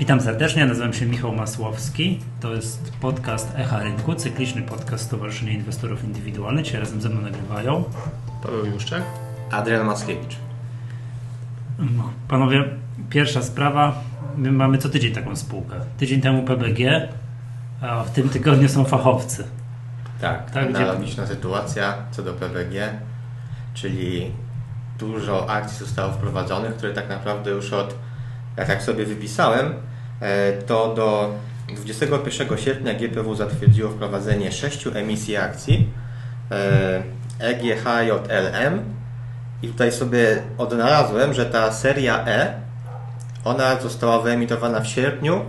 Witam serdecznie, nazywam się Michał Masłowski. To jest podcast Echa Rynku, cykliczny podcast Stowarzyszenia Inwestorów Indywidualnych. Dzisiaj razem ze mną nagrywają Paweł Juszczak. Adrian Mackiewicz. No, Panowie, pierwsza sprawa. My mamy co tydzień taką spółkę. Tydzień temu PBG, a w tym tygodniu są fachowcy. Tak, Tak, gdzie- analogiczna sytuacja co do PBG, czyli dużo akcji zostało wprowadzonych, które tak naprawdę już od, jak tak sobie wypisałem, to do 21 sierpnia GPW zatwierdziło wprowadzenie sześciu emisji akcji e, EGHJLM i tutaj sobie odnalazłem, że ta seria E ona została wyemitowana w sierpniu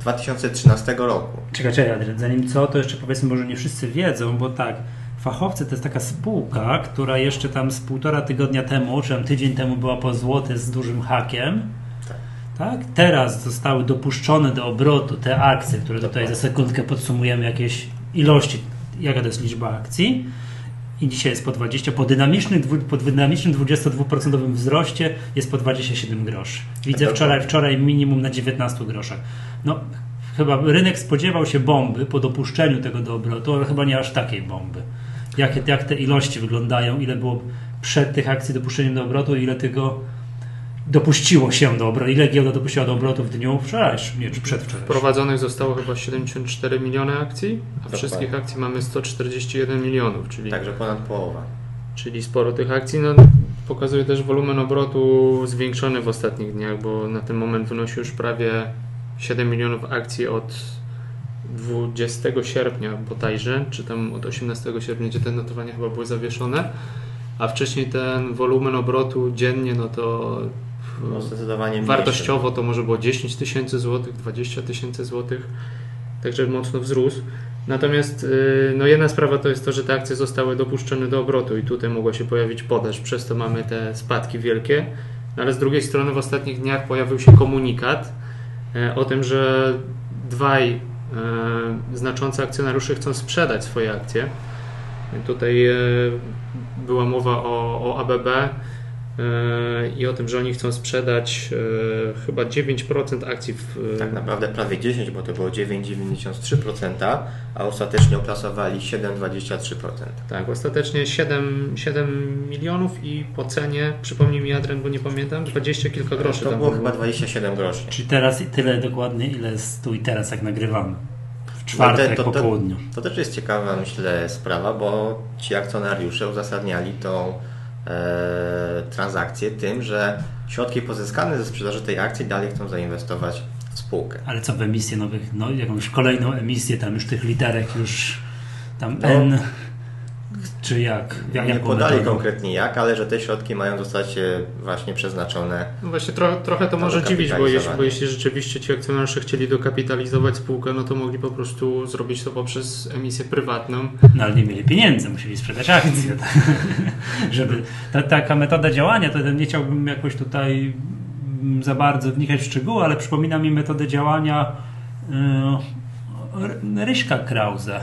2013 roku. Czekaj, czekaj, Adrian, zanim co, to jeszcze powiedzmy, może nie wszyscy wiedzą, bo tak, fachowcy to jest taka spółka, która jeszcze tam z półtora tygodnia temu, czy tam tydzień temu była po złoty z dużym hakiem. Tak. Teraz zostały dopuszczone do obrotu te akcje, które tutaj za sekundkę podsumujemy jakieś ilości, jaka to jest liczba akcji. I dzisiaj jest po 20, po dynamicznym, po dynamicznym 22% wzroście jest po 27 groszy. Widzę Tak, wczoraj, wczoraj minimum na 19 groszach. No, chyba rynek spodziewał się bomby po dopuszczeniu tego do obrotu, ale chyba nie aż takiej bomby. Jakie, jak te ilości wyglądają, ile było przed tych akcji dopuszczeniem do obrotu, ile tego dopuściło się do obrotu, ile giełda dopuściła do obrotu w dniu wczorajszym, nie, czy przedwczorajszym. Wprowadzonych zostało chyba 74 miliony akcji, a Dokładnie. wszystkich akcji mamy 141 milionów, czyli, Także ponad połowa. czyli sporo tych akcji. No, pokazuje też wolumen obrotu zwiększony w ostatnich dniach, bo na ten moment wynosi już prawie 7 milionów akcji od 20 sierpnia bodajże, czy tam od 18 sierpnia, gdzie te notowania chyba były zawieszone, a wcześniej ten wolumen obrotu dziennie, no to No, zdecydowanie. Wartościowo to może było 10 tysięcy złotych, 20 tysięcy złotych, także mocno wzrósł. Natomiast yy, no jedna sprawa to jest to, że te akcje zostały dopuszczone do obrotu i tutaj mogła się pojawić podaż, przez to mamy te spadki wielkie. No ale z drugiej strony w ostatnich dniach pojawił się komunikat e, o tym, że dwaj e, znaczący akcjonariusze chcą sprzedać swoje akcje. Tutaj e, była mowa o, o ABB i o tym, że oni chcą sprzedać e, chyba 9% akcji w, Tak naprawdę prawie 10, bo to było 9,93%, a ostatecznie oplasowali 7,23%. Tak, ostatecznie 7, 7 milionów i po cenie, przypomnij mi Adrian, bo nie pamiętam, 20 kilka groszy. To tam było chyba 27 groszy. Czyli teraz tyle dokładnie, ile jest tu i teraz, jak nagrywamy. W czwartek No to- po to- południu. To też jest ciekawa, myślę, sprawa, bo ci akcjonariusze uzasadniali tą e, transakcję tym, że środki pozyskane ze sprzedaży tej akcji dalej chcą zainwestować w spółkę. Ale co w emisję nowych, no jakąś kolejną emisję, tam już tych literek już tam No. N, czy jak? jak Nie podali metodą? konkretnie jak, ale że te środki mają zostać e, właśnie przeznaczone No właśnie trochę, trochę to może dziwić, bo jeśli, bo jeśli rzeczywiście ci akcjonariusze chcieli dokapitalizować spółkę, no to mogli po prostu zrobić to poprzez emisję prywatną. No ale nie mieli pieniędzy, musieli sprzedać akcje. tak. Żeby ta, taka metoda działania, to nie chciałbym jakoś tutaj mm, za bardzo wnikać w szczegóły, ale przypomina mi metodę działania yy, Ryśka Krause,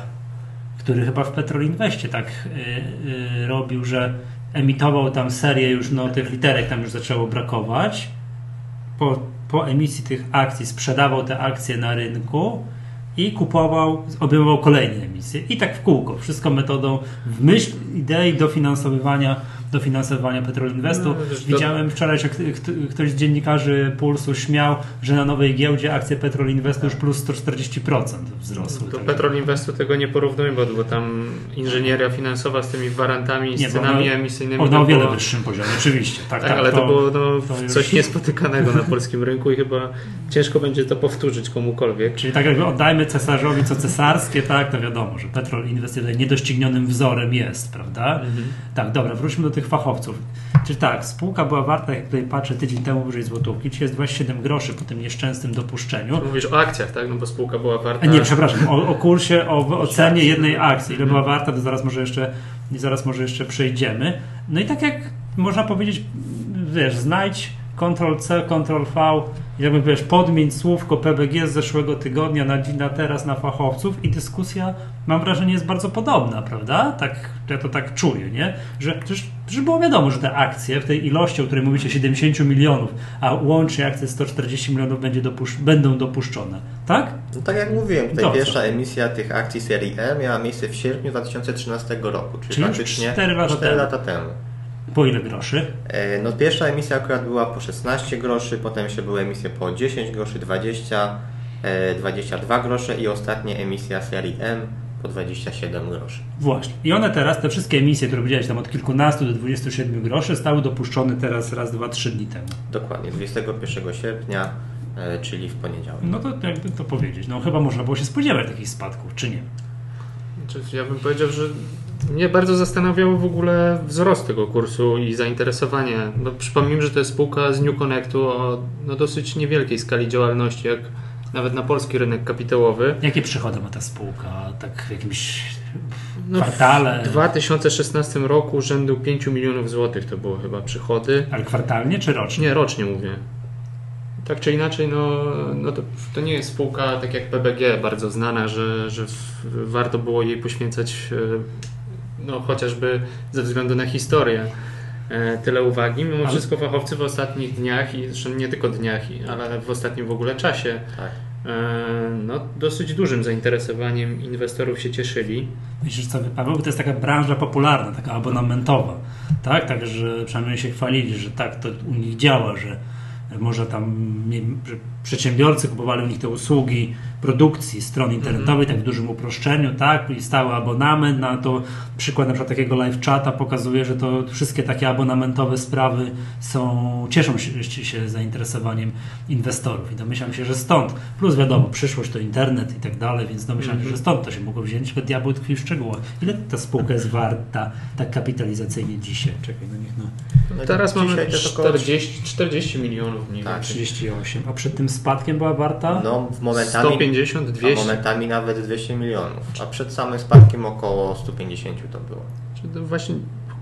który chyba w Petrolinweście tak yy, yy, robił, że emitował tam serię już, no tych literek tam już zaczęło brakować. Po, po emisji tych akcji sprzedawał te akcje na rynku i kupował, obejmował kolejne emisje. I tak w kółko. Wszystko metodą w myśl idei dofinansowywania, dofinansowywania Petrolinwestu. No, to- Widziałem wczoraj, że ktoś z dziennikarzy Pulsu śmiał, że na nowej giełdzie akcje Petrolinwestu już plus 140% wzrosły. To Tak. Petrol Investu tego nie porównujmy, bo, tam inżynieria finansowa z tymi gwarantami i Nie, z cenami ona- emisyjnymi. O, to na o wiele było- wyższym poziomie, oczywiście. Tak, Tak, tak, ale to, było no, to już- coś niespotykanego na polskim rynku i chyba ciężko będzie to powtórzyć komukolwiek. Czyli tak jakby oddajmy cesarzowi co cesarskie, tak, to wiadomo, że Petrol tutaj niedoścignionym wzorem jest, prawda? Tak, dobra, wróćmy do tych fachowców. Czyli tak, spółka była warta, jak tutaj patrzę, tydzień temu wyżej złotówki, czyli jest 27 groszy po tym nieszczęsnym dopuszczeniu. Mówisz o akcjach, tak? No bo spółka była warta. A nie, przepraszam, o, o kursie, o, o cenie jednej akcji, ile była warta, to zaraz może jeszcze, zaraz może jeszcze przejdziemy. No i tak jak można powiedzieć, wiesz, znajdź Ctrl-C, Ctrl-V jakby wiesz, podmień słówko PBG z zeszłego tygodnia na, na teraz na fachowców i dyskusja, mam wrażenie, jest bardzo podobna, prawda? Tak, ja to tak czuję, nie? Że, że było wiadomo, że te akcje w tej ilości, o której mówicie, 70 milionów, a łącznie akcje 140 milionów będzie dopusz- będą dopuszczone, tak? No tak jak mówiłem, tutaj Dobrze. pierwsza emisja tych akcji serii E miała miejsce w sierpniu 2013 roku, czyli, Czyli praktycznie cztery lata temu. lata temu. Po ile groszy? E, No pierwsza emisja akurat była po 16 groszy, potem jeszcze były emisje po 10 groszy, 20, e, 22 grosze i ostatnia emisja serii M po 27 groszy. Właśnie. I one teraz, te wszystkie emisje, które widziałeś tam od kilkunastu do 27 groszy, zostały dopuszczone teraz raz, dwa, trzy dni temu. Dokładnie, 21 sierpnia, e, czyli w poniedziałek. No to jakby to powiedzieć. No chyba można było się spodziewać takich spadków, czy nie? Znaczy, Ja bym powiedział, że mnie bardzo zastanawiał w ogóle wzrost tego kursu i zainteresowanie. No, przypomnijmy, że to jest spółka z New Connectu o no, dosyć niewielkiej skali działalności, jak nawet na polski rynek kapitałowy. Jakie przychody ma ta spółka? Tak w jakimś No, kwartale? W 2016 roku rzędu 5 milionów złotych to było chyba przychody. Ale kwartalnie czy rocznie? Nie, rocznie mówię. Tak czy inaczej, no, no to, to nie jest spółka tak jak PBG, bardzo znana, że, że warto było jej poświęcać e, no, chociażby ze względu na historię e, tyle uwagi. Mimo Ale- wszystko fachowcy w ostatnich dniach i zresztą nie tylko dniach, ale w ostatnim w ogóle czasie Tak. e, no, dosyć dużym zainteresowaniem inwestorów się cieszyli. Myślisz, co Paweł? Bo to jest taka branża popularna, taka abonamentowa. Tak? Także przynajmniej się chwalili, że tak to u nich działa, że może tam przedsiębiorcy kupowali u nich te usługi produkcji stron internetowej, tak w dużym uproszczeniu, tak? I stały abonament na to. Przykład na przykład takiego live chata pokazuje, że to wszystkie takie abonamentowe sprawy są, cieszą się, się zainteresowaniem inwestorów. I domyślam się, że stąd. Plus wiadomo, przyszłość to internet i tak dalej, więc domyślam się, że stąd to się mogło wziąć. Tylko diabeł tkwi w szczegółach. Ile ta spółka jest warta tak kapitalizacyjnie dzisiaj? Czekaj, no niech no. No Teraz mamy to jest około 40, 40 milionów mniej Tak, więcej. 38. A przed tym spadkiem była warta? No, w momentami, 150, a 200. momentami nawet 200 milionów, a przed samym spadkiem około 150 to było. Czy to Właśnie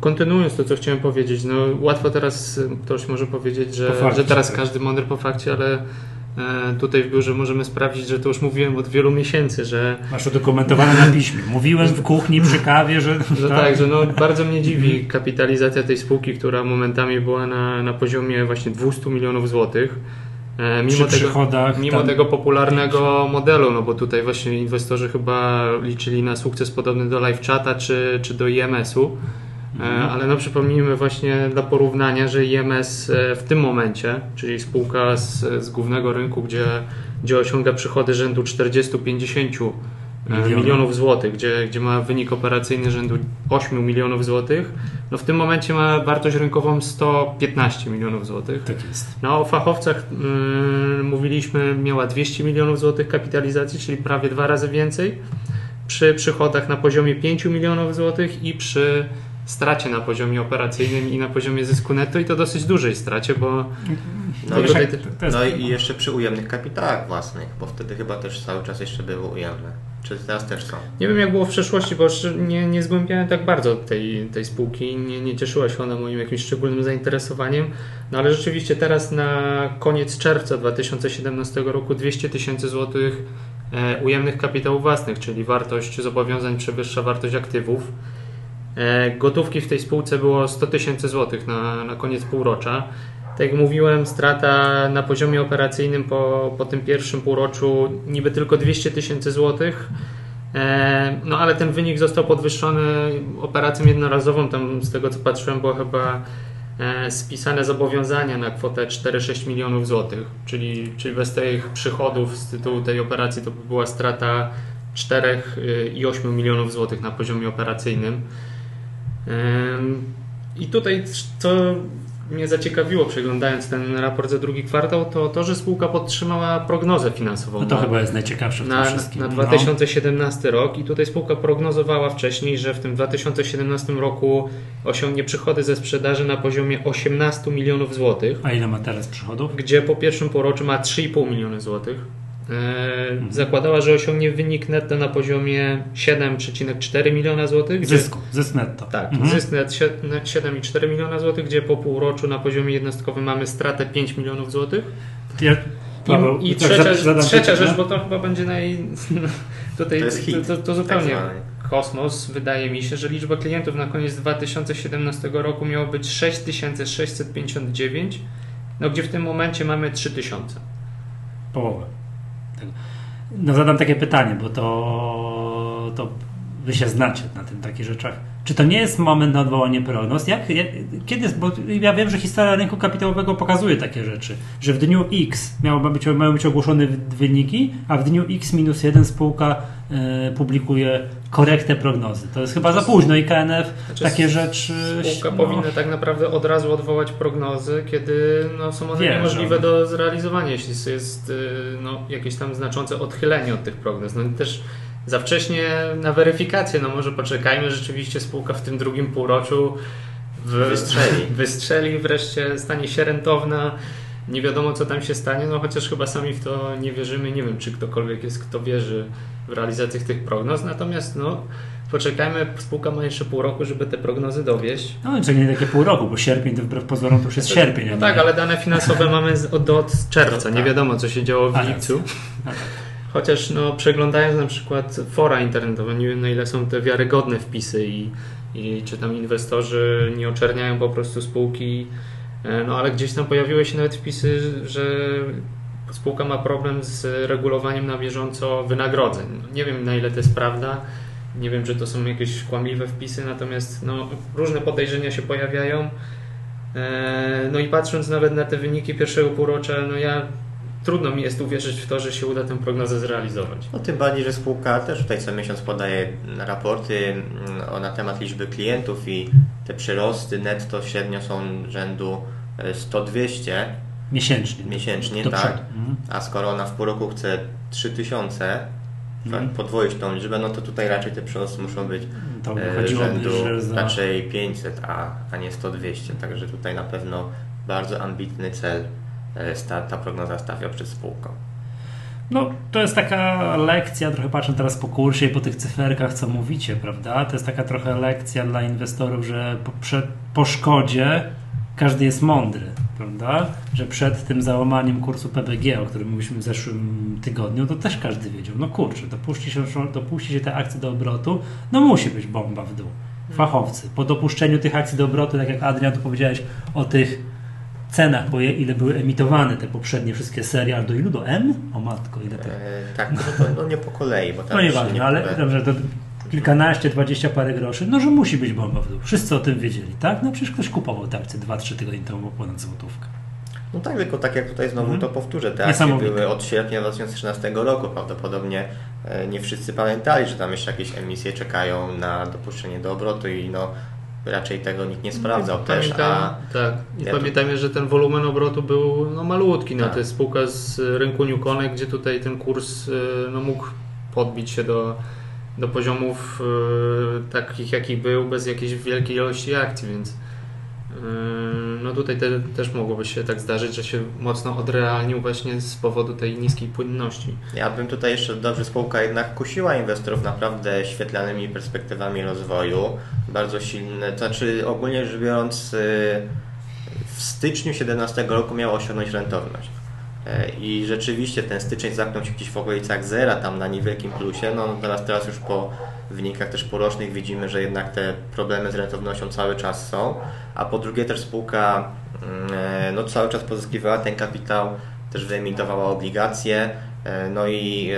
kontynuując to, co chciałem powiedzieć, no łatwo teraz y, ktoś może powiedzieć, Po że, fakcie, że teraz każdy mądry po fakcie, ale e, tutaj w biurze możemy sprawdzić, że to już mówiłem od wielu miesięcy, że, Masz udokumentowane na piśmie. Mówiłem w kuchni przy kawie, że, że tak, że no, bardzo mnie dziwi kapitalizacja tej spółki, która momentami była na, na poziomie właśnie 200 milionów złotych. E, przy Mimo tego. Mimo tam- tego popularnego modelu, no bo tutaj właśnie inwestorzy chyba liczyli na sukces podobny do LiveChata czy, czy do IMS-u. E, Ale no przypomnijmy właśnie dla porównania, że IMS e, w tym momencie, czyli spółka z, z głównego rynku, gdzie, gdzie osiąga przychody rzędu 40-50 Milionów. milionów złotych, gdzie, gdzie ma wynik operacyjny rzędu 8 milionów złotych, no w tym momencie ma wartość rynkową 115 milionów złotych. Tak jest. No, o fachowcach yy, mówiliśmy, miała 200 milionów złotych kapitalizacji, czyli prawie dwa razy więcej. Przy przychodach na poziomie 5 milionów złotych i przy stracie na poziomie operacyjnym i na poziomie zysku netto i to dosyć dużej stracie, bo No, No i, tutaj- no i jeszcze przy ujemnych kapitałach własnych, bo wtedy chyba też cały czas jeszcze były ujemne. Czy teraz też są? nie wiem jak było w przeszłości, bo nie, nie zgłębiałem tak bardzo tej, tej spółki, nie, nie cieszyła się ona moim jakimś szczególnym zainteresowaniem, no ale rzeczywiście teraz na koniec czerwca 2017 roku 200 tysięcy złotych e, ujemnych kapitałów własnych, czyli wartość zobowiązań przewyższa wartość aktywów. E, Gotówki w tej spółce było 100 tysięcy złotych na, na koniec półrocza. Tak jak mówiłem, strata na poziomie operacyjnym po, po tym pierwszym półroczu niby tylko 200 tysięcy złotych. E, No ale ten wynik został podwyższony operacją jednorazową. Tam z tego co patrzyłem było chyba e, spisane zobowiązania na kwotę 4-6 milionów złotych, czyli, czyli bez tych przychodów z tytułu tej operacji to by była strata 4 i 8 milionów złotych na poziomie operacyjnym. I tutaj co mnie zaciekawiło przeglądając ten raport za drugi kwartał, to to, że spółka podtrzymała prognozę finansową no to na, chyba jest najciekawsze w tym na, wszystkim. na No. 2017 rok i tutaj spółka prognozowała wcześniej, że w tym 2017 roku osiągnie przychody ze sprzedaży na poziomie 18 milionów złotych, A ile ma teraz przychodów? gdzie po pierwszym półroczu ma 3,5 miliony złotych. E, zakładała, że osiągnie wynik netto na poziomie 7,4 miliona złotych. Zysku, zysk netto. Tak, Mhm. zysk net sie- net 7,4 miliona złotych, gdzie po półroczu na poziomie jednostkowym mamy stratę 5 milionów złotych. Ja, Paweł, I, i tak trzecia, zadam trzecia pytanie. rzecz, bo to chyba będzie naj... Tutaj To jest hit, to, to zupełnie tak kosmos. Wydaje mi się, że liczba klientów na koniec 2017 roku miała być 6659, no gdzie w tym momencie mamy 3000. Połowę. Tego. No zadam takie pytanie, bo to, to wy się znacie na tym takich rzeczach. Czy to nie jest moment na odwołanie prognoz? Jak, jak, kiedy, bo ja wiem, że historia rynku kapitałowego pokazuje takie rzeczy, że w dniu X miało być, mają być ogłoszone wy- wyniki, a w dniu X minus jeden spółka e, publikuje korektę prognozy. To jest chyba za późno i KNF Znaczy, takie rzeczy... Spółka no, powinna tak naprawdę od razu odwołać prognozy, kiedy no, są one Wierzę. niemożliwe do zrealizowania, jeśli jest y, no, jakieś tam znaczące odchylenie od tych prognoz. No też za wcześnie na weryfikację, no może poczekajmy, rzeczywiście spółka w tym drugim półroczu w, Wystrzeli. wystrzeli, wreszcie stanie się rentowna. Nie wiadomo, co tam się stanie, no chociaż chyba sami w to nie wierzymy. Nie wiem, czy ktokolwiek jest, kto wierzy w realizację tych prognoz. Natomiast no, poczekajmy, spółka ma jeszcze pół roku, żeby te prognozy dowieść. No, czyli nie takie pół roku, bo sierpień to wbrew pozorom to już jest sierpień. a No nie- tak, ale dane finansowe mamy od, od czerwca. Nie Tak. wiadomo, co się działo w A, lipcu. Chociaż no, przeglądając na przykład fora internetowe, nie wiem na ile są te wiarygodne wpisy i, i czy tam inwestorzy nie oczerniają po prostu spółki. E, No ale gdzieś tam pojawiły się nawet wpisy, że spółka ma problem z regulowaniem na bieżąco wynagrodzeń. No, Nie wiem na ile to jest prawda. Nie wiem, czy to są jakieś kłamliwe wpisy, natomiast no, różne podejrzenia się pojawiają. E, No i patrząc nawet na te wyniki pierwszego półrocza, no ja trudno mi jest uwierzyć w to, że się uda tę prognozę zrealizować. No tym bardziej, że spółka też tutaj co miesiąc podaje raporty mm, o, na temat liczby klientów i te przyrosty netto średnio są rzędu e, 100-200 Miesięcznie. miesięcznie, Do tak. Mhm. A skoro ona w pół roku chce 3000, Mhm. podwoić tą liczbę, no to tutaj raczej te przyrosty muszą być To e, rzędu za... raczej 500, a, a nie 100-200. Także tutaj na pewno bardzo ambitny cel e, sta, ta prognoza stawia przed spółką. No, to jest taka lekcja, trochę patrzę teraz po kursie i po tych cyferkach, co mówicie, prawda? To jest taka trochę lekcja dla inwestorów, że po, przed, po szkodzie każdy jest mądry, prawda? Że przed tym załamaniem kursu PBG, o którym mówiliśmy w zeszłym tygodniu, to też każdy wiedział, no kurczę, dopuści się, dopuści się te akcje do obrotu, no musi być bomba w dół. Fachowcy. Po dopuszczeniu tych akcji do obrotu, tak jak Adrian tu powiedziałeś o tych cenach, bo ile były emitowane te poprzednie wszystkie serie, aż do ilu? Do M? O matko, ile tych? E, tak, no, to, no nie po kolei, bo tam No nieważne, ale dobrze, to kilkanaście, dwadzieścia parę groszy, no że musi być bomba w dół. Wszyscy o tym wiedzieli, tak? No przecież ktoś kupował te akcje 2-3 tygodnie temu po ponad złotówkę. No tak, tylko tak jak tutaj znowu Mhm. to powtórzę, te akcje były od sierpnia 2013 roku. Prawdopodobnie e, nie wszyscy pamiętali, że tam jeszcze jakieś emisje czekają na dopuszczenie do obrotu i no raczej tego nikt nie sprawdzał też, Pamiętam, a tak. I Ja pamiętajmy, że ten wolumen obrotu był no, malutki. No, Tak. to jest spółka z rynku New Connect, gdzie tutaj ten kurs y, no, mógł podbić się do, do poziomów y, takich, jakich był, bez jakiejś wielkiej ilości akcji, więc y, no tutaj te, też mogłoby się tak zdarzyć, że się mocno odrealnił właśnie z powodu tej niskiej płynności. Ja bym tutaj jeszcze dobrze spółka jednak kusiła inwestorów naprawdę świetlanymi perspektywami rozwoju. Bardzo silne, to znaczy ogólnie rzecz biorąc y, w styczniu 2017 roku miała osiągnąć rentowność. E, I rzeczywiście ten styczeń zamknął się gdzieś w okolicach zera, tam na niewielkim plusie. No teraz, teraz już po wynikach też porocznych widzimy, że jednak te problemy z rentownością cały czas są. A po drugie też spółka mm, e, no, cały czas pozyskiwała ten kapitał, też wyemitowała obligacje, e, no i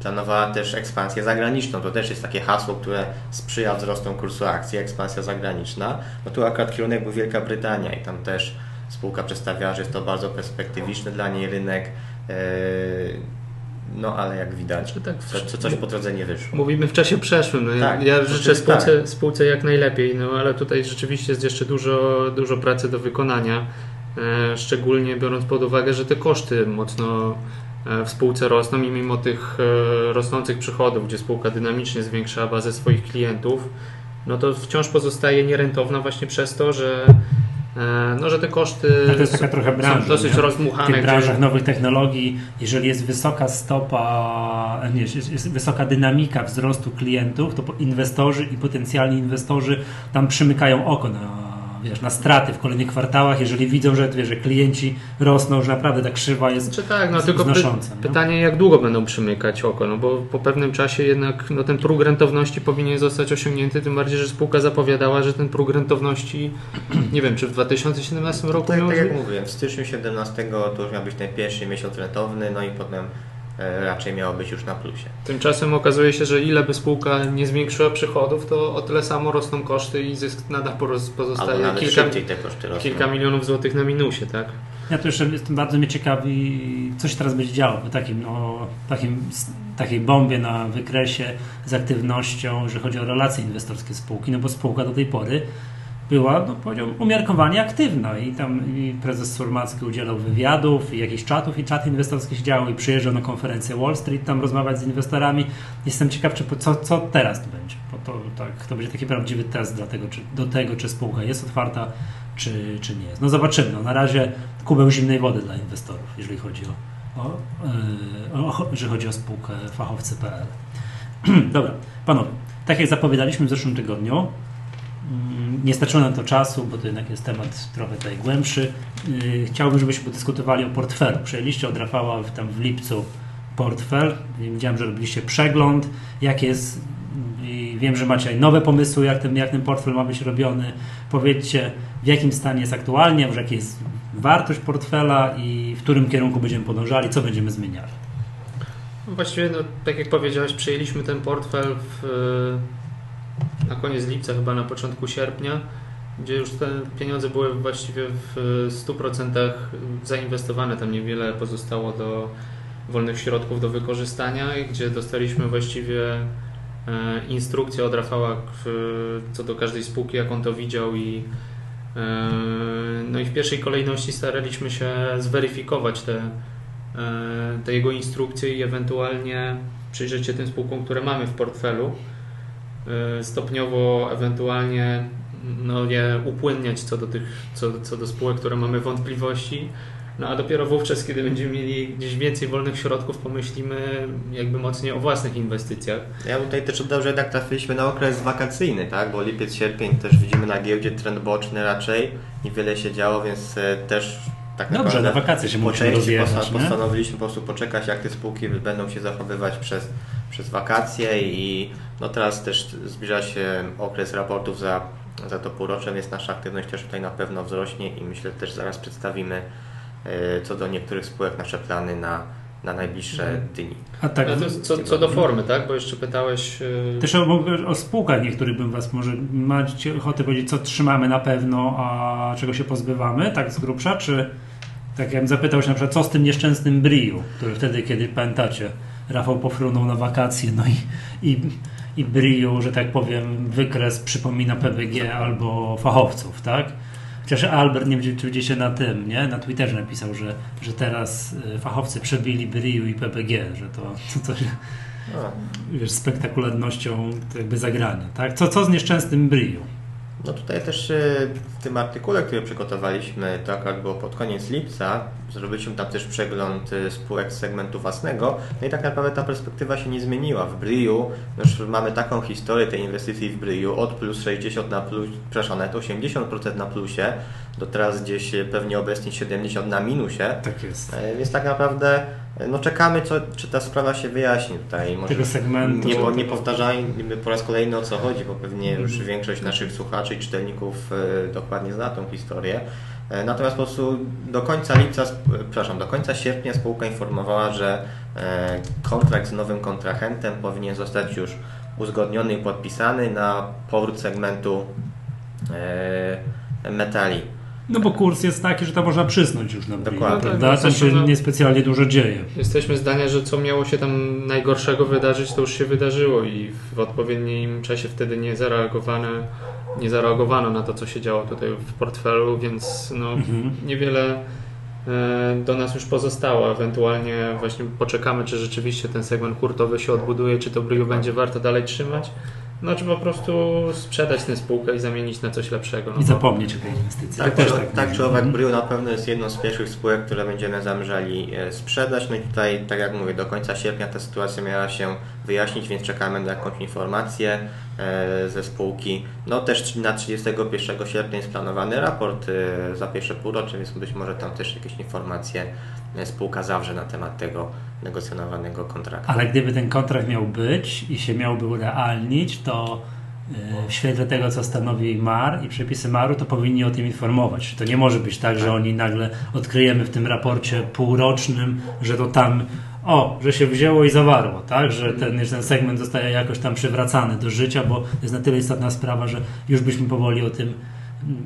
planowała też ekspansję zagraniczną. To też jest takie hasło, które sprzyja wzrostom kursu akcji, ekspansja zagraniczna. No tu akurat kierunek był Wielka Brytania i tam też spółka przedstawiała, że jest to bardzo perspektywiczny dla niej rynek. e, No ale jak widać, Czy tak co, co, coś po drodze nie wyszło. Mówimy w czasie przeszłym. No, Tak, ja życzę spółce, tak. spółce jak najlepiej, no ale tutaj rzeczywiście jest jeszcze dużo, dużo pracy do wykonania. E, szczególnie biorąc pod uwagę, że te koszty mocno e, w spółce rosną i mimo tych rosnących przychodów, gdzie spółka dynamicznie zwiększa bazę swoich klientów, no to wciąż pozostaje nierentowna właśnie przez to, że no, że te koszty Ale to jest taka trochę branża, są dosyć nie? W rozdmuchane. tych gdzie- branżach nowych technologii, jeżeli jest wysoka stopa, nie, jest, wysoka dynamika wzrostu klientów, to inwestorzy i potencjalni inwestorzy tam przymykają oko na, wiesz, na straty w kolejnych kwartałach, jeżeli widzą, że, wiesz, że klienci rosną, że naprawdę ta krzywa jest Czy tak, no tylko py pytanie, jak długo będą przymykać oko, no bo po pewnym czasie jednak no, ten próg rentowności powinien zostać osiągnięty, tym bardziej, że spółka zapowiadała, że ten próg rentowności, nie wiem, czy w 2017 roku Tak, tak jak mówiłem, w styczniu 17 to już miał być ten pierwszy miesiąc rentowny, no i potem raczej miało być już na plusie. Tymczasem okazuje się, że ile by spółka nie zwiększyła przychodów, to o tyle samo rosną koszty i zysk nadal pozostaje nawet kilka, szybciej te koszty rosną. kilka milionów złotych na minusie, tak? Ja to jeszcze jestem bardzo mnie ciekawi, co się teraz będzie działo po takim, no, takim, takiej bombie na wykresie z aktywnością, jeżeli chodzi o relacje inwestorskie spółki, no bo spółka do tej pory była, no powiedziałbym, umiarkowanie aktywna i tam i prezes Surmacki udzielał wywiadów i jakichś czatów i czaty inwestorskie się działy i przyjeżdżał na konferencję Wall Street tam rozmawiać z inwestorami. Jestem ciekaw, czy, po- co, co teraz to będzie, bo to, tak, to będzie taki prawdziwy test dla tego, czy, do tego, czy spółka jest otwarta, czy, czy nie jest. No zobaczymy. No, na razie kubeł zimnej wody dla inwestorów, jeżeli chodzi o, o, yy, o jeżeli chodzi o spółkę fachowcy.pl. Dobra, panowie, tak jak zapowiadaliśmy w zeszłym tygodniu, nie starczyło nam to czasu, bo to jednak jest temat trochę tutaj głębszy. Yy, Chciałbym, żebyśmy podyskutowali o portfelu. Przejęliście od Rafała w- tam w lipcu portfel. Widziałem, że robiliście przegląd. Jak jest i wiem, że macie nowe pomysły, jak ten, jak ten portfel ma być robiony. Powiedzcie, w jakim stanie jest aktualnie, może jaka jest wartość portfela i w którym kierunku będziemy podążali, co będziemy zmieniali. Właściwie, no, tak jak powiedziałeś, przejęliśmy ten portfel w, na koniec lipca, chyba na początku sierpnia, gdzie już te pieniądze były właściwie w 100% zainwestowane. Tam niewiele pozostało do wolnych środków do wykorzystania, gdzie dostaliśmy właściwie e, instrukcję od Rafała w, co do każdej spółki, jak on to widział i e, no i w pierwszej kolejności staraliśmy się zweryfikować te, e, te jego instrukcje i ewentualnie przyjrzeć się tym spółkom, które mamy w portfelu. E, Stopniowo ewentualnie no, je upłynniać co do tych, co, co do spółek, które mamy wątpliwości. No a dopiero wówczas, kiedy będziemy mieli gdzieś więcej wolnych środków, pomyślimy jakby mocniej o własnych inwestycjach. Ja tutaj też oddał, że jednak trafiliśmy na okres wakacyjny, tak? Bo lipiec, sierpień też widzimy na giełdzie trend boczny raczej. Niewiele się działo, więc e, też tak Dobrze, naprawdę na wakacje się musimy posta- nie? postanowiliśmy po prostu poczekać, jak te spółki będą się zachowywać przez, przez wakacje i no teraz też zbliża się okres raportów za, za to półrocze, więc nasza aktywność też tutaj na pewno wzrośnie i myślę też zaraz przedstawimy e, co do niektórych spółek nasze plany na, na najbliższe dni. A tak, No to co, co do formy, tak? Bo jeszcze pytałeś. yy, Też o, o spółkach niektórych bym Was może macie ochotę powiedzieć, co trzymamy na pewno, a czego się pozbywamy, tak z grubsza, czy tak jakbym zapytał się na przykład, co z tym nieszczęsnym Briu, który wtedy, kiedy pamiętacie, Rafał pofrunął na wakacje, no i, i, i Briu, że tak powiem, wykres przypomina PBG albo fachowców, tak? Chociaż Albert, nie wiem czy widzicie na tym, nie? Na Twitterze napisał, że, że teraz y, fachowcy przebili Briu i PBG, że to, to, to No. wiesz, spektakularnością to jakby zagrania, tak? Co, co z nieszczęsnym Briu? No tutaj też e, w tym artykule, który przygotowaliśmy, to akurat było pod koniec lipca, zrobiliśmy tam też przegląd e, spółek z segmentu własnego, no i tak naprawdę ta perspektywa się nie zmieniła. W Briu no już mamy taką historię tej inwestycji w Briu od plus 60 na plus, przepraszam, nawet 80% na plusie, do teraz gdzieś e, pewnie obecnie 70 na minusie. Tak jest. E, Więc tak naprawdę no czekamy, co, czy ta sprawa się wyjaśni tutaj. Może Tego segmentu. Nie, nie powtarzajmy po raz kolejny o co chodzi, bo pewnie już większość naszych słuchaczy i czytelników e, dokładnie zna tą historię. E, Natomiast po prostu do końca lipca, e, przepraszam, do końca sierpnia spółka informowała, że kontrakt z nowym kontrahentem powinien zostać już uzgodniony i podpisany na powrót segmentu metali. No bo kurs jest taki, że to można przysnąć już na Dokładnie. prawda? Tak, Tam się no, niespecjalnie dużo dzieje. Jesteśmy zdania, że co miało się tam najgorszego wydarzyć, to już się wydarzyło i w odpowiednim czasie wtedy nie zareagowano, nie zareagowano na to, co się działo tutaj w portfelu, więc no, Mhm. niewiele e, do nas już pozostało. Ewentualnie właśnie poczekamy, czy rzeczywiście ten segment hurtowy się odbuduje, czy to Briu będzie warto dalej trzymać. No czy po prostu sprzedać tę spółkę i zamienić na coś lepszego. No I bo- zapomnieć o tej inwestycji. Tak, tak, tak tak czy owak. Brew na pewno jest jedną z pierwszych spółek, które będziemy zamierzali e, sprzedać. No i tutaj, tak jak mówię, do końca sierpnia ta sytuacja miała się wyjaśnić, więc czekamy na jakąś informację e, ze spółki. No też na 31 sierpnia jest planowany raport e, za pierwsze półrocze, więc być może tam też jakieś informacje e, spółka zawrze na temat tego negocjowanego kontraktu. Ale gdyby ten kontrakt miał być i się miałby urealnić, to w świetle tego, co stanowi MAR i przepisy MAR-u, to powinni o tym informować. To nie może być tak, że oni nagle odkryjemy w tym raporcie półrocznym, że to tam o, że się wzięło i zawarło, tak? Że ten, że ten segment zostaje jakoś tam przywracany do życia, bo to jest na tyle istotna sprawa, że już byśmy powoli o tym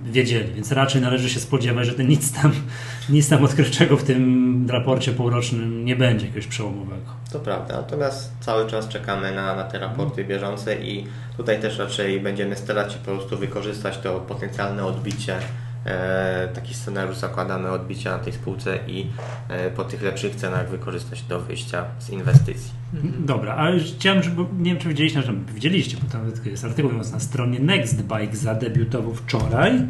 wiedzieli, więc raczej należy się spodziewać, że nic tam, nic tam odkrywczego w tym raporcie półrocznym nie będzie jakiegoś przełomowego. To prawda, natomiast cały czas czekamy na, na te raporty bieżące i tutaj też raczej będziemy starać się po prostu wykorzystać to potencjalne odbicie. E, taki scenariusz zakładamy odbicia na tej spółce i e, po tych lepszych cenach wykorzystać do wyjścia z inwestycji. Dobra, a już chciałem, żeby, nie wiem czy widzieliście, że widzieliście, bo tam jest artykuł na stronie Nextbike zadebiutował wczoraj.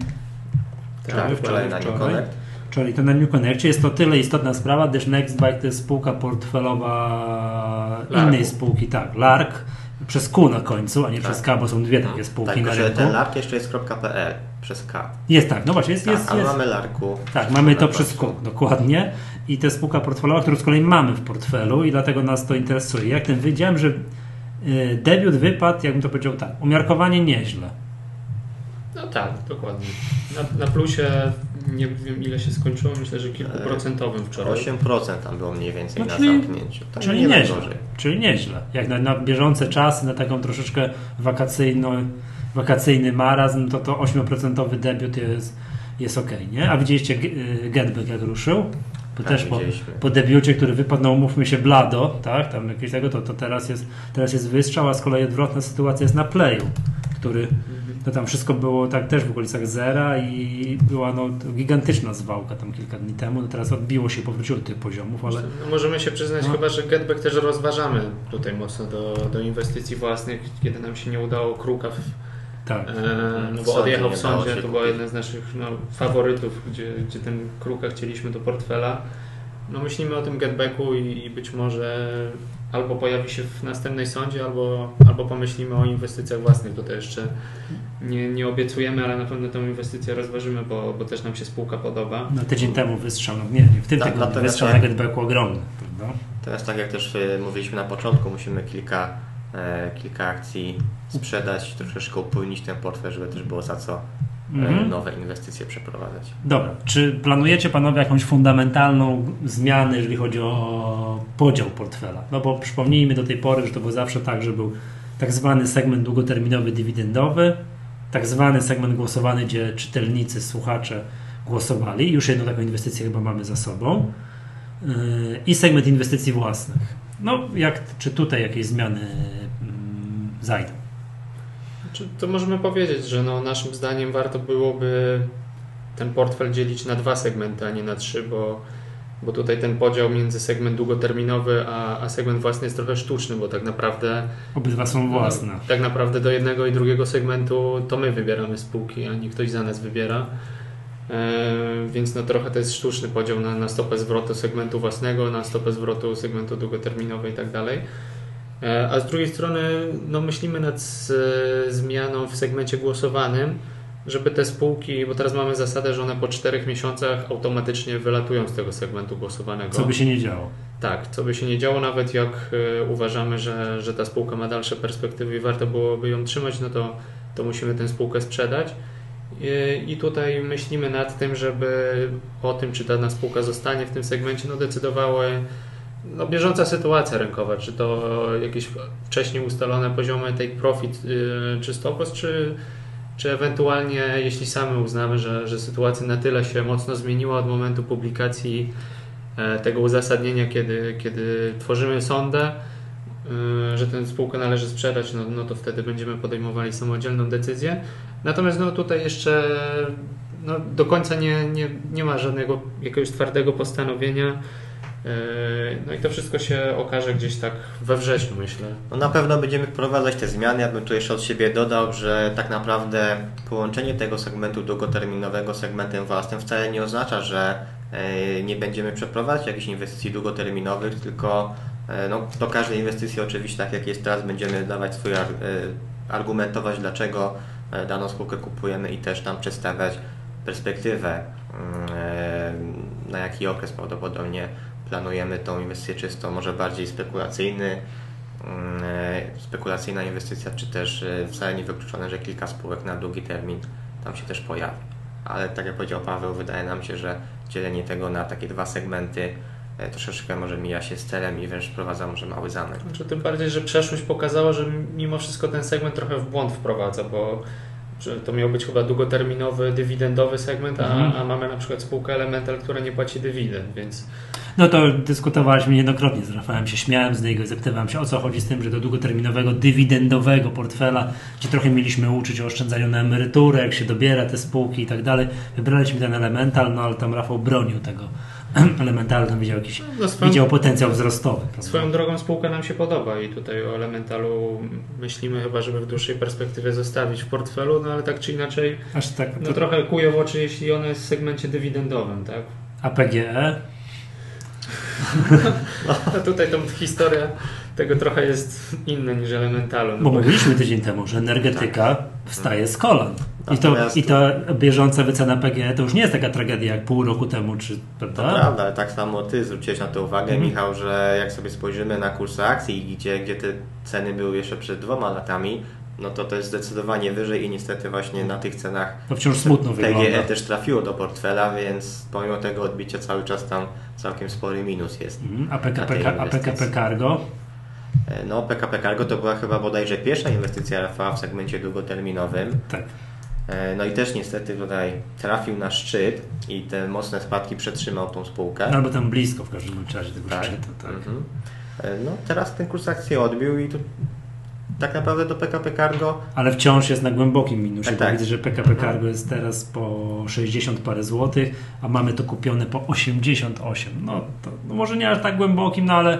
Tak, wczoraj New Connect. Czyli to na New Connectie jest to tyle istotna sprawa, gdyż Nextbike to jest spółka portfelowa Larku. innej spółki, tak, Lark, przez Q na końcu, a nie przez K, bo są dwie takie spółki Tak, na rynku. ten lark jeszcze jest .pl przez K. Jest tak, no właśnie, jest, Tak, jest, ale jest, mamy larku. Tak, mamy to przez. Q, dokładnie. I to jest spółka portfelowa, którą z kolei mamy w portfelu i dlatego nas to interesuje. Jak ten wiedziałem, że y, debiut wypadł, jakbym to powiedział tak, umiarkowanie nieźle. No tak, dokładnie. Na, na plusie nie wiem ile się skończyło, myślę, że kilkuprocentowym wczoraj. 8% tam było mniej więcej No, na czyli- zamknięciu. Tak, Czyli nie nieźle. Czyli nieźle. Jak na, na bieżące czasy, na taką troszeczkę wakacyjną, wakacyjny marazm, to to 8% debiut jest, jest ok, nie? A widzieliście y, Getback jak ruszył? To Tak, też po, po debiucie, który wypadł, no umówmy się, blado, tak? Tam jakieś tego, to, to teraz, jest, teraz jest wystrzał, a z kolei odwrotna sytuacja jest na playu, który to tam wszystko było tak też w okolicach zera i była no, gigantyczna zwałka tam kilka dni temu. No teraz odbiło się, powróciło do tych poziomów, ale No, możemy się przyznać No. chyba, że Getback też rozważamy tutaj mocno do, do inwestycji własnych, kiedy nam się nie udało Kruka w, tak. e, no bo sądzie odjechał w sądzie, to była jedna z naszych no, faworytów, gdzie, gdzie ten Kruka chcieliśmy do portfela. No myślimy o tym Getbacku i, i być może albo pojawi się w następnej sądzie, albo, albo pomyślimy o inwestycjach własnych. Tutaj jeszcze nie, nie obiecujemy, ale na pewno tę inwestycję rozważymy, bo, bo też nam się spółka podoba. No tydzień temu wystrzał, no nie, w tym Tak, tygodniu wystrzał na Getbacku ogromny, prawda? Teraz tak jak też e, mówiliśmy na początku, musimy kilka, e, kilka akcji sprzedać, troszeczkę upłynnić ten portfel, żeby też było za co e, Mhm. nowe inwestycje przeprowadzać. Dobra, czy planujecie panowie jakąś fundamentalną zmianę, jeżeli chodzi o podział portfela? No bo przypomnijmy do tej pory, że to było zawsze tak, że był tak zwany segment długoterminowy dywidendowy, tak zwany segment głosowany, gdzie czytelnicy, słuchacze głosowali. Już jedną taką inwestycję chyba mamy za sobą. Yy, I segment inwestycji własnych. No, jak, czy tutaj jakieś zmiany mm, zajdą? Czy to możemy powiedzieć, że no, naszym zdaniem warto byłoby ten portfel dzielić na dwa segmenty, a nie na trzy, bo, bo tutaj ten podział między segment długoterminowy a, a segment własny jest trochę sztuczny, bo tak naprawdę Obydwa są własne. no, tak naprawdę do jednego i drugiego segmentu to my wybieramy spółki, a nie ktoś za nas wybiera. E, Więc no trochę to jest sztuczny podział na, na stopę zwrotu segmentu własnego, na stopę zwrotu segmentu długoterminowy i tak dalej. E, A z drugiej strony no myślimy nad z, zmianą w segmencie głosowanym, żeby te spółki, bo teraz mamy zasadę, że one po czterech miesiącach automatycznie wylatują z tego segmentu głosowanego. Co by się nie działo? Tak, co by się nie działo, nawet jak e, uważamy, że, że ta spółka ma dalsze perspektywy i warto byłoby ją trzymać, no to, to musimy tę spółkę sprzedać. I, I tutaj myślimy nad tym, żeby o tym, czy dana spółka zostanie w tym segmencie, no decydowały no, bieżąca sytuacja rynkowa, czy to jakieś wcześniej ustalone poziomy take profit yy, czy stopos, czy, czy ewentualnie jeśli sami uznamy, że, że sytuacja na tyle się mocno zmieniła od momentu publikacji e, tego uzasadnienia, kiedy, kiedy tworzymy sondę, y, że tę spółkę należy sprzedać, no, no to wtedy będziemy podejmowali samodzielną decyzję. Natomiast no, tutaj jeszcze no, do końca nie, nie, nie ma żadnego jakiegoś twardego postanowienia. Yy, No i to wszystko się okaże gdzieś tak we wrześniu, myślę. No na pewno będziemy wprowadzać te zmiany. Ja bym tu jeszcze od siebie dodał, że tak naprawdę połączenie tego segmentu długoterminowego z segmentem własnym wcale nie oznacza, że e, nie będziemy przeprowadzać jakichś inwestycji długoterminowych, tylko e, no, do każdej inwestycji oczywiście, tak jak jest teraz, będziemy dawać e, argumentować, dlaczego daną spółkę kupujemy i też tam przedstawiać perspektywę, na jaki okres prawdopodobnie planujemy tą inwestycję, czy to może bardziej spekulacyjny, mm, e, spekulacyjna inwestycja, czy też e, wcale nie wykluczone, że kilka spółek na długi termin tam się też pojawi. Ale tak jak powiedział Paweł, wydaje nam się, że dzielenie tego na takie dwa segmenty e, troszeczkę może mija się z celem i wręcz wprowadza może mały zamek. Znaczy, tym bardziej, że przeszłość pokazała, że mimo wszystko ten segment trochę w błąd wprowadza, bo że to miał być chyba długoterminowy, dywidendowy segment, a, Mhm. a mamy na przykład spółkę Elemental, która nie płaci dywidend, więc No to dyskutowaliśmy niejednokrotnie z Rafałem, się śmiałem z niego i zapytywałem się o co chodzi z tym, że do długoterminowego, dywidendowego portfela, gdzie trochę mieliśmy uczyć o oszczędzaniu na emeryturę, jak się dobiera te spółki i tak dalej. Wybraliśmy ten elemental, no ale tam Rafał bronił tego elemental, tam widział jakiś, no, swoją, widział potencjał wzrostowy. prawda? swoją drogą spółka nam się podoba i tutaj o Elementalu myślimy chyba, żeby w dłuższej perspektywie zostawić w portfelu, no ale tak czy inaczej, Aż tak, no to, trochę kuje w oczy, jeśli ona jest w segmencie dywidendowym, tak? a PGE? No tutaj tą historia tego trochę jest inna niż Elementalu. no Bo mówiliśmy tydzień temu, że energetyka wstaje z kolan. I to, Natomiast- I ta bieżąca wycena PGE to już nie jest taka tragedia jak pół roku temu, czy To prawda? prawda, ale tak samo Ty zwróciłeś na to uwagę, Mhm. Michał, że jak sobie spojrzymy na kursy akcji, gdzie, gdzie te ceny były jeszcze przed dwoma latami, no to to jest zdecydowanie wyżej i niestety właśnie na tych cenach To wciąż smutno PGE wygląda. też trafiło do portfela, więc pomimo tego odbicia cały czas tam całkiem spory minus jest. Mhm. A PKP, a. PKP Cargo? E, No PKP Cargo to była chyba bodajże pierwsza inwestycja RFA w segmencie długoterminowym. Tak. E, No i też niestety tutaj trafił na szczyt i te mocne spadki przetrzymał tą spółkę. No, albo tam blisko w każdym razie tego Tak. szczytu. Tak. Mhm. E, No teraz ten kurs akcji odbił i tu tak naprawdę do PKP Cargo Ale wciąż jest na głębokim minusie. Tak, tak. Widzę, że PKP Cargo jest teraz po 60 parę złotych, a mamy to kupione po 88. No, to, no może nie aż tak głębokim, no ale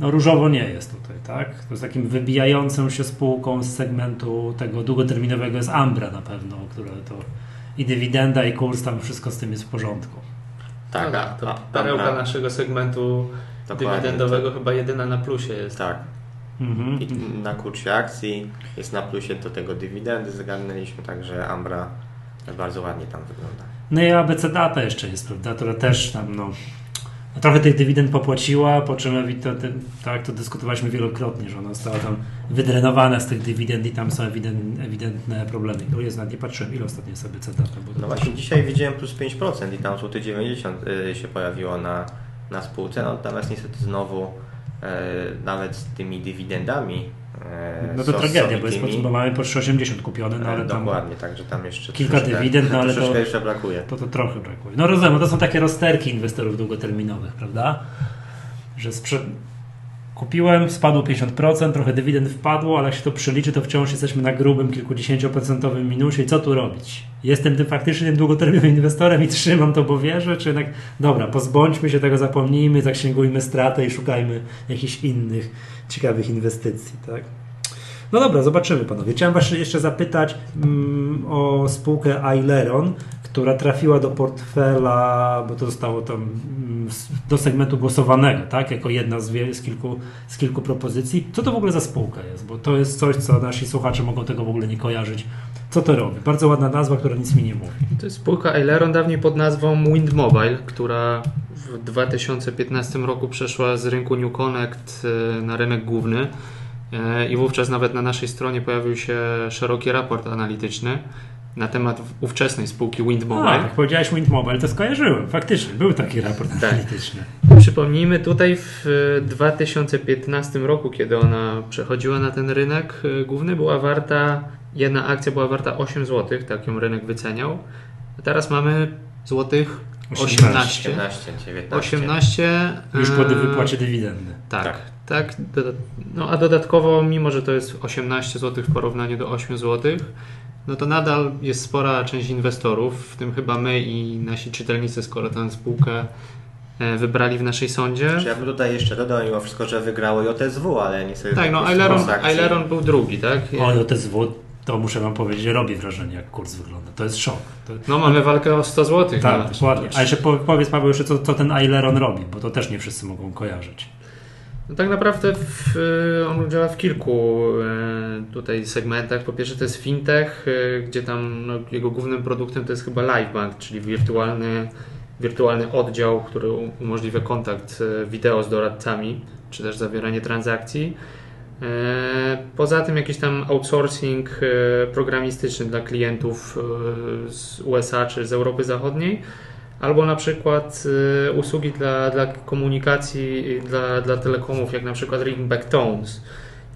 no różowo nie jest tutaj, tak? To jest takim wybijającą się spółką z segmentu tego długoterminowego jest Ambra na pewno, które to i dywidenda i kurs, tam wszystko z tym jest w porządku. tak, no, tak to a- perełka Ambra- naszego segmentu dokładnie, dywidendowego chyba jedyna na plusie jest. Tak. Mhm. I na kursie akcji jest na plusie do tego dywidendy zagarnęliśmy, także Ambra bardzo ładnie tam wygląda. No i ABC Data jeszcze jest, prawda, która też tam, no trochę tych dywidend popłaciła, po czym ewidentnie, tak, to dyskutowaliśmy wielokrotnie, że ona została tam wydrenowana z tych dywidend i tam są ewident, ewidentne problemy. No jest, nawet nie patrzyłem, ile ostatnio bo to No właśnie dzisiaj widziałem plus 5% i tam złoty 90 y, się pojawiło na, na spółce, no, natomiast niestety znowu e, nawet z tymi dywidendami no to tragedia, bo jest mamy po 3,80 kupione, no ale e, tam Dokładnie, także tam jeszcze kilka dywidend, no ale to- jeszcze brakuje. to, to trochę brakuje. No rozumiem, to są takie rozterki inwestorów długoterminowych, prawda? Że sprze- kupiłem, spadło 50%, trochę dywidend wpadło, ale jak się to przeliczy, to wciąż jesteśmy na grubym kilkudziesięcioprocentowym minusie i co tu robić? Jestem tym faktycznie długoterminowym inwestorem i trzymam to, bo wierzę, czy jednak, dobra, pozbądźmy się tego, zapomnijmy, zaksięgujmy stratę i szukajmy jakichś innych ciekawych inwestycji, tak? No dobra, zobaczymy panowie. Chciałem was jeszcze zapytać mm, o spółkę Aileron, która trafiła do portfela, bo to zostało tam mm, do segmentu głosowanego, tak? Jako jedna z, z, kilku, z kilku propozycji. Co to w ogóle za spółka jest? Bo to jest coś, co nasi słuchacze mogą tego w ogóle nie kojarzyć. Co to robi? Bardzo ładna nazwa, która nic mi nie mówi. To jest spółka Aileron dawniej pod nazwą Wind Mobile, która w 2015 roku przeszła z rynku New Connect e, na rynek główny E, i wówczas nawet na naszej stronie pojawił się szeroki raport analityczny na temat ówczesnej spółki Wind A, Mobile. jak powiedziałeś Wind Mobile, to skojarzyłem. Faktycznie, był taki raport Tak. analityczny. Przypomnijmy, tutaj w e, 2015 roku, kiedy ona przechodziła na ten rynek e, główny, była warta, jedna akcja była warta 8 zł, tak ją rynek wyceniał. A teraz mamy złotych 18. 18. 18, 19. 18. Już po e, wypłacie dywidendy. Tak, Tak. tak. no a dodatkowo, mimo że to jest 18 zł w porównaniu do 8 zł, no to nadal jest spora część inwestorów, w tym chyba my i nasi czytelnicy, skoro tę spółkę e, wybrali w naszej sądzie. Czy ja bym tutaj jeszcze dodał mimo wszystko, że wygrało JSW, ale niestety... Tak, no Aileron, Aileron był drugi, tak? O, JSW, to muszę wam powiedzieć, że robi wrażenie, jak kurs wygląda. To jest szok. To, No mamy walkę o 100 zł. tak, dokładnie. A jeszcze po- powiedz Paweł jeszcze, co, co ten Aileron robi, bo to też nie wszyscy mogą kojarzyć. No tak naprawdę w, on działa w kilku e, tutaj segmentach. Po pierwsze to jest fintech, e, gdzie tam no, jego głównym produktem to jest chyba LiveBank, czyli wirtualny, wirtualny oddział, który umożliwia kontakt wideo z doradcami, czy też zawieranie transakcji. Poza tym jakiś tam outsourcing programistyczny dla klientów z USA czy z Europy Zachodniej. Albo na przykład y, usługi dla, dla komunikacji, y, dla, dla telekomów, jak na przykład Ringback Tones,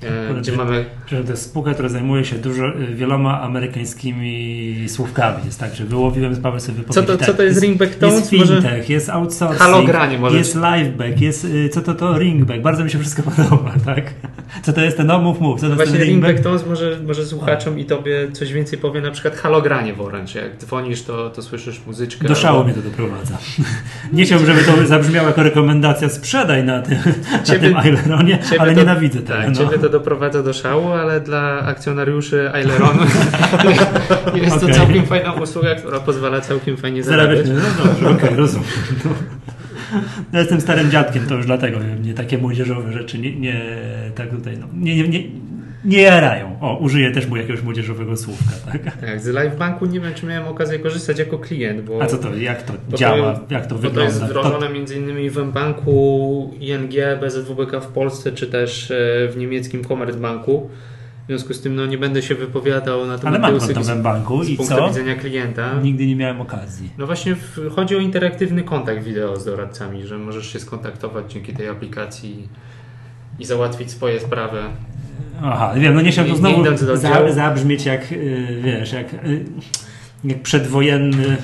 e, gdzie mamy Że to jest spółka, która zajmuje się dużo, y, wieloma amerykańskimi słówkami. Jest tak, że wyłowiłem Paweł sobie Co to, tak, co to jest Ringback Jest Tones? Może fintech, jest outsourcing, Halogranie może. jest liveback, jest y, co to to ringback. Bardzo mi się wszystko podoba, tak? Co to jest ten, no mów, mów, co to jest właśnie Ringback? Tones może, może słuchaczom i tobie coś więcej powie, na przykład halogranie w Orange. Jak dzwonisz, to, to słyszysz muzyczkę. Do szału albo- mnie to doprowadza. Nie chciałbym, żeby to zabrzmiało jako rekomendacja sprzedaj na tym, na tym Aileronie, ale to- nienawidzę tego. Tak, no. ciebie to doprowadza do szału, ale dla akcjonariuszy Aileronu jest to Okej. całkiem fajna usługa, która pozwala całkiem fajnie Zarabiać, zarabiać. no dobrze, okej, rozumiem. No. Ja jestem starym dziadkiem, to już dlatego mnie takie młodzieżowe rzeczy nie, nie tak tutaj, no, nie, nie, nie, nie jarają. O, użyję też mu jakiegoś młodzieżowego słówka, tak? Tak, z LiveBanku nie wiem, czy miałem okazję korzystać jako klient, bo, A co to, jak to działa, to, jak to bo to wygląda? jest wdrożone między innymi w mBanku, ING, BZWBK w Polsce, czy też e, w niemieckim Commerzbanku. W związku z tym no, nie będę się wypowiadał na ale temat mam tej konto w banku z i punktu co? widzenia klienta. Nigdy nie miałem okazji. No właśnie w, chodzi o interaktywny kontakt wideo z doradcami, że możesz się skontaktować dzięki tej aplikacji i załatwić swoje sprawy. Aha, wiem, no nie chciałbym Nie- nie znowu do za, zabrzmieć jak, y, wiesz, jak, y, jak przedwojenny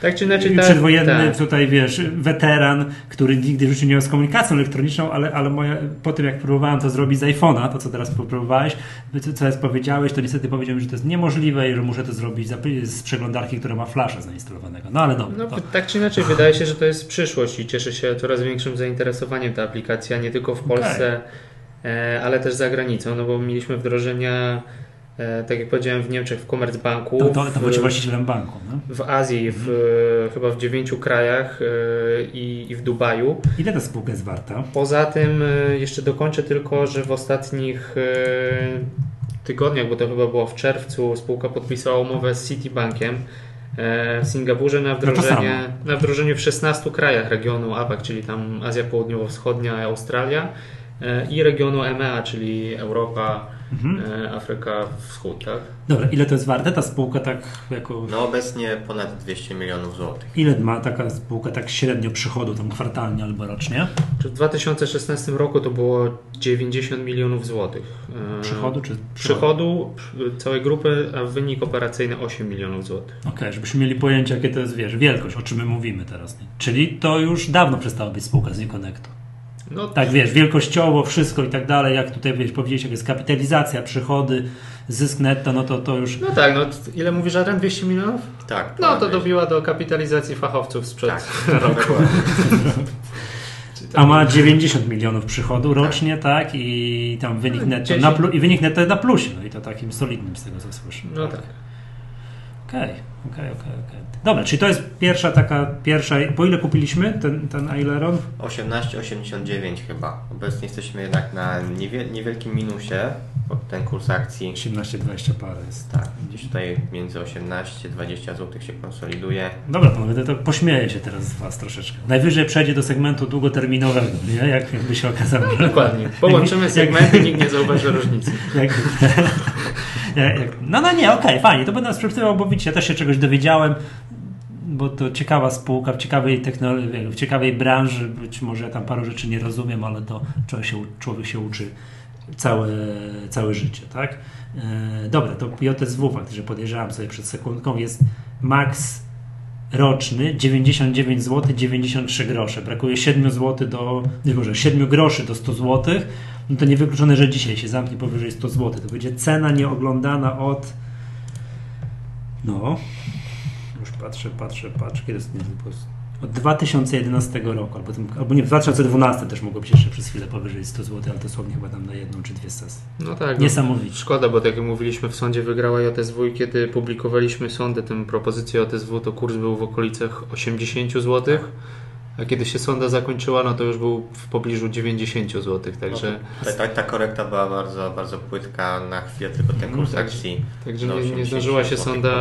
Tak czy inaczej, tak, przedwojenny tak. tutaj, wiesz, weteran, który nigdy w życiu nie miał z komunikacją elektroniczną, ale, ale moja, po tym jak próbowałem to zrobić z iPhone'a, to co teraz próbowałeś, co teraz powiedziałeś, to niestety powiedziałem, że to jest niemożliwe i że muszę to zrobić z przeglądarki, która ma flasza zainstalowanego. No ale dobra. No, to, tak czy inaczej, wydaje się, że to jest przyszłość i cieszy się coraz większym zainteresowaniem ta aplikacja, nie tylko w Polsce, e, ale też za granicą, no bo mieliśmy wdrożenia, tak jak powiedziałem, w Niemczech, w Commerzbanku, to, to, to bycie właścicielem banku. No? w Azji, w, chyba w dziewięciu krajach e, i, i w Dubaju. Ile ta spółka jest warta? Poza tym e, jeszcze dokończę tylko, że w ostatnich e, tygodniach, bo to chyba było w czerwcu, spółka podpisała umowę z Citibankiem e, w Singapurze na No wdrożenie, na wdrożenie w 16 krajach regionu APAC, czyli tam Azja Południowo-Wschodnia, Australia e, i regionu EMEA, czyli Europa, Mhm. e, Afryka Wschód, tak? Dobra, ile to jest warte ta spółka tak jako... No obecnie ponad 200 milionów złotych. Ile ma taka spółka tak średnio przychodu tam kwartalnie albo rocznie? Czy w 2016 roku to było 90 milionów złotych. e, Przychodu czy przychodu przy- całej grupy, a wynik operacyjny 8 milionów złotych. Okej, żebyśmy mieli pojęcie, jakie to jest, wiesz, wielkość, o czym my mówimy teraz. Nie? Czyli to już dawno przestała być spółka z Uconnectu. No Tak, wiesz, wielkościowo, wszystko i tak dalej, jak tutaj, wiesz, powiedzieć, jak jest kapitalizacja, przychody, zysk netto, no to to już... no tak, no ile mówisz, Adrian? 200 milionów? Tak. No to dobiła do kapitalizacji fachowców sprzed Tak, roku. A ma 90 milionów przychodu rocznie, tak? I tam wynik netto, 10. na plu- i wynik netto na plusie, no i to takim solidnym z tego, co słyszę. No tak. Okej, okej, okej, okej. Dobra, czyli to jest pierwsza taka, pierwsza, po ile kupiliśmy ten, ten Aileron? 18,89 chyba. Obecnie jesteśmy jednak na niewiel- niewielkim minusie, ten kurs akcji 18-20 parę jest. tak, gdzieś tutaj między 18-20 zł się konsoliduje. Dobra, panowie, to, to pośmieję się teraz z Was troszeczkę. Najwyżej przejdzie do segmentu długoterminowego, nie? Jak, jakby się okazało, że... Dokładnie. Połączymy segmenty, nikt nie zauważy różnicy. Jak, no, no nie, okej, fajnie, to będę nas przepytywał, bo widzicie, ja też się czegoś dowiedziałem, bo to ciekawa spółka, w ciekawej technologii, w ciekawej branży, być może ja tam paru rzeczy nie rozumiem, ale to człowiek się, człowiek się uczy całe, całe życie, tak? E, dobra, to JSW faktycznie podejrzewam sobie przed sekundką, jest max roczny 99 zł 93 grosze. Brakuje 7 zł do, nie może 7 groszy do 100 zł. No to niewykluczone, że dzisiaj się zamknie powyżej 100 zł. To będzie cena nieoglądana od no już patrzę, patrzę, patrzę, kiedy jest nie, od 2011 roku, albo, tym, albo nie, w 2012 też mogło być jeszcze przez chwilę powyżej 100 zł, ale dosłownie chyba tam na jedną czy dwie sesje. No tak. No, Niesamowicie. szkoda, bo tak jak mówiliśmy, w sądzie wygrała JSW i kiedy publikowaliśmy sądy, tę propozycję JSW, to kurs był w okolicach 80 zł. A kiedy się sonda zakończyła, no to już był w pobliżu 90 zł, także... Ta, ta, ta korekta była bardzo, bardzo płytka na chwilę, tylko ten kurs tak. akcji. Także do nie, nie 80 zdążyła się sonda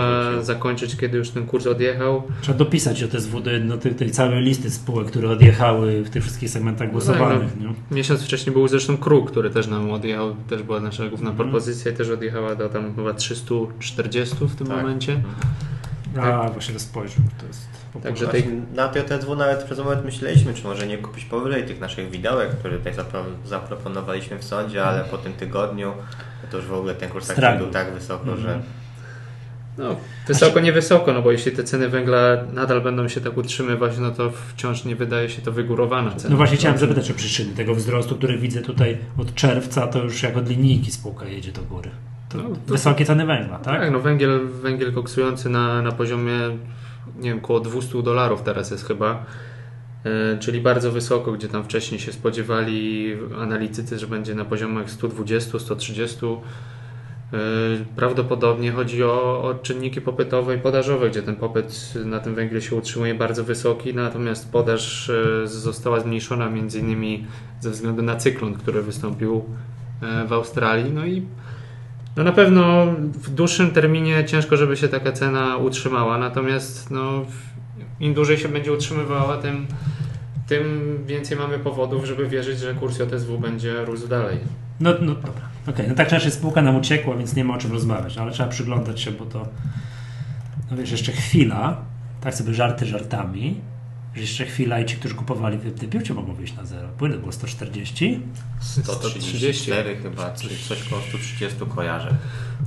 zakończyć, kiedy już ten kurs odjechał. Trzeba dopisać OTSW do jedno, tej, tej całej listy spółek, które odjechały w tych wszystkich segmentach głosowanych. no. nie? Miesiąc wcześniej był zresztą Kruk, który też nam odjechał, też była nasza główna Mhm. propozycja i też odjechała do tam chyba 340 w tym Tak. momencie. A, właśnie to spojrzał. To jest Także tej- Na TTW nawet przez moment myśleliśmy, czy może nie kupić powyżej tych naszych widełek, które tutaj zapro- zaproponowaliśmy w sądzie, ale po tym tygodniu to już w ogóle ten kurs akcji był tak wysoko, Mhm. że No, wysoko, niewysoko, no bo jeśli te ceny węgla nadal będą się tak utrzymywać, no to wciąż nie wydaje się to wygórowana cena. No właśnie chciałem zapytać o przyczyny tego wzrostu, który widzę tutaj od czerwca, to już jak od linijki spółka jedzie do góry. To No, to- wysokie ceny węgla, tak? Tak, no węgiel, węgiel koksujący na, na poziomie, nie wiem, około 200 dolarów teraz jest chyba. E, czyli bardzo wysoko, gdzie tam wcześniej się spodziewali analitycy, że będzie na poziomach 120, 130. E, Prawdopodobnie chodzi o, o czynniki popytowe i podażowe, gdzie ten popyt na tym węgiel się utrzymuje bardzo wysoki, natomiast podaż e, została zmniejszona innymi ze względu na cyklon, który wystąpił w Australii. No i no na pewno w dłuższym terminie ciężko, żeby się taka cena utrzymała, natomiast no, im dłużej się będzie utrzymywała, tym, tym więcej mamy powodów, żeby wierzyć, że kurs JSW będzie rósł dalej. No, no dobra. Okej, no tak czy inaczej spółka nam uciekła, więc nie ma o czym rozmawiać, ale trzeba przyglądać się, bo to no wiesz, jeszcze chwila, tak sobie żarty żartami, jeszcze chwila i ci, którzy kupowali w Typiucie mogą wyjść na zero. Bo ile było? 140? 134 chyba, czy coś koło 130 kojarzę.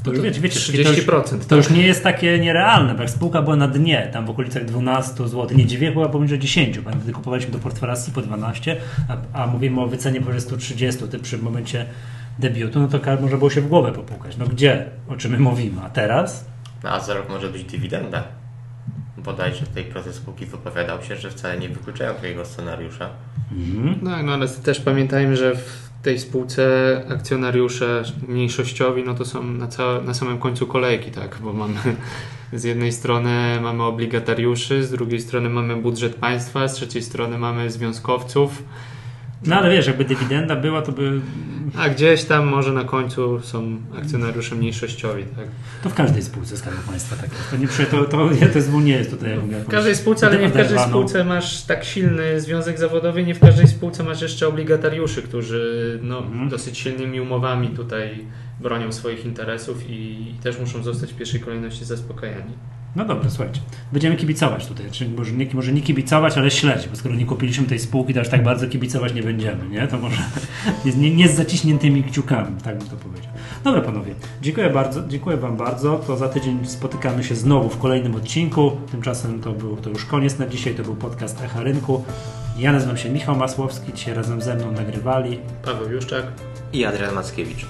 To już wiecie, wiecie, 30%. To już, to już nie jest takie nierealne, bo jak spółka była na dnie, tam w okolicach 12 zł, nie dziwię, była poniżej 10, bo wtedy kupowaliśmy do portfela po 12, a, a mówimy o wycenie powyżej 130, ty przy momencie debiutu, no to można było się w głowę popukać. No gdzie? O czym my mówimy? A teraz? No, a za rok może być dywidenda. Bodajże tutaj prezes spółki wypowiadał się, że wcale nie wykluczają takiego scenariusza. Mhm. No, no ale też pamiętajmy, że w tej spółce akcjonariusze mniejszościowi no to są na, całe, na samym końcu kolejki, tak? Bo mamy z jednej strony mamy obligatariuszy, z drugiej strony mamy budżet państwa, z trzeciej strony mamy związkowców, No ale wiesz, jakby dywidenda była, to by a gdzieś tam może na końcu są akcjonariusze mniejszościowi, tak? to w każdej spółce Skarbu Państwa tak jest. To nie, to, to, to, nie jest tutaj jakby W każdej spółce, ale nie w każdej spółce masz tak silny związek zawodowy, nie w każdej spółce masz jeszcze obligatariuszy, którzy no, Mhm. dosyć silnymi umowami tutaj bronią swoich interesów i, i też muszą zostać w pierwszej kolejności zaspokajani. No dobra, słuchajcie. Będziemy kibicować tutaj. Czyli może, nie, może nie kibicować, ale śledzić, bo skoro nie kupiliśmy tej spółki, to aż tak bardzo kibicować nie będziemy, nie? To może nie, nie, nie z zaciśniętymi kciukami, tak bym to powiedział. Dobra, panowie. Dziękuję bardzo, dziękuję wam bardzo. To za tydzień spotykamy się znowu w kolejnym odcinku. Tymczasem to był to już koniec na dzisiaj. To był podcast Echa Rynku. Ja nazywam się Michał Masłowski. Dzisiaj razem ze mną nagrywali. Paweł Juszczak. I Adrian Mackiewicz.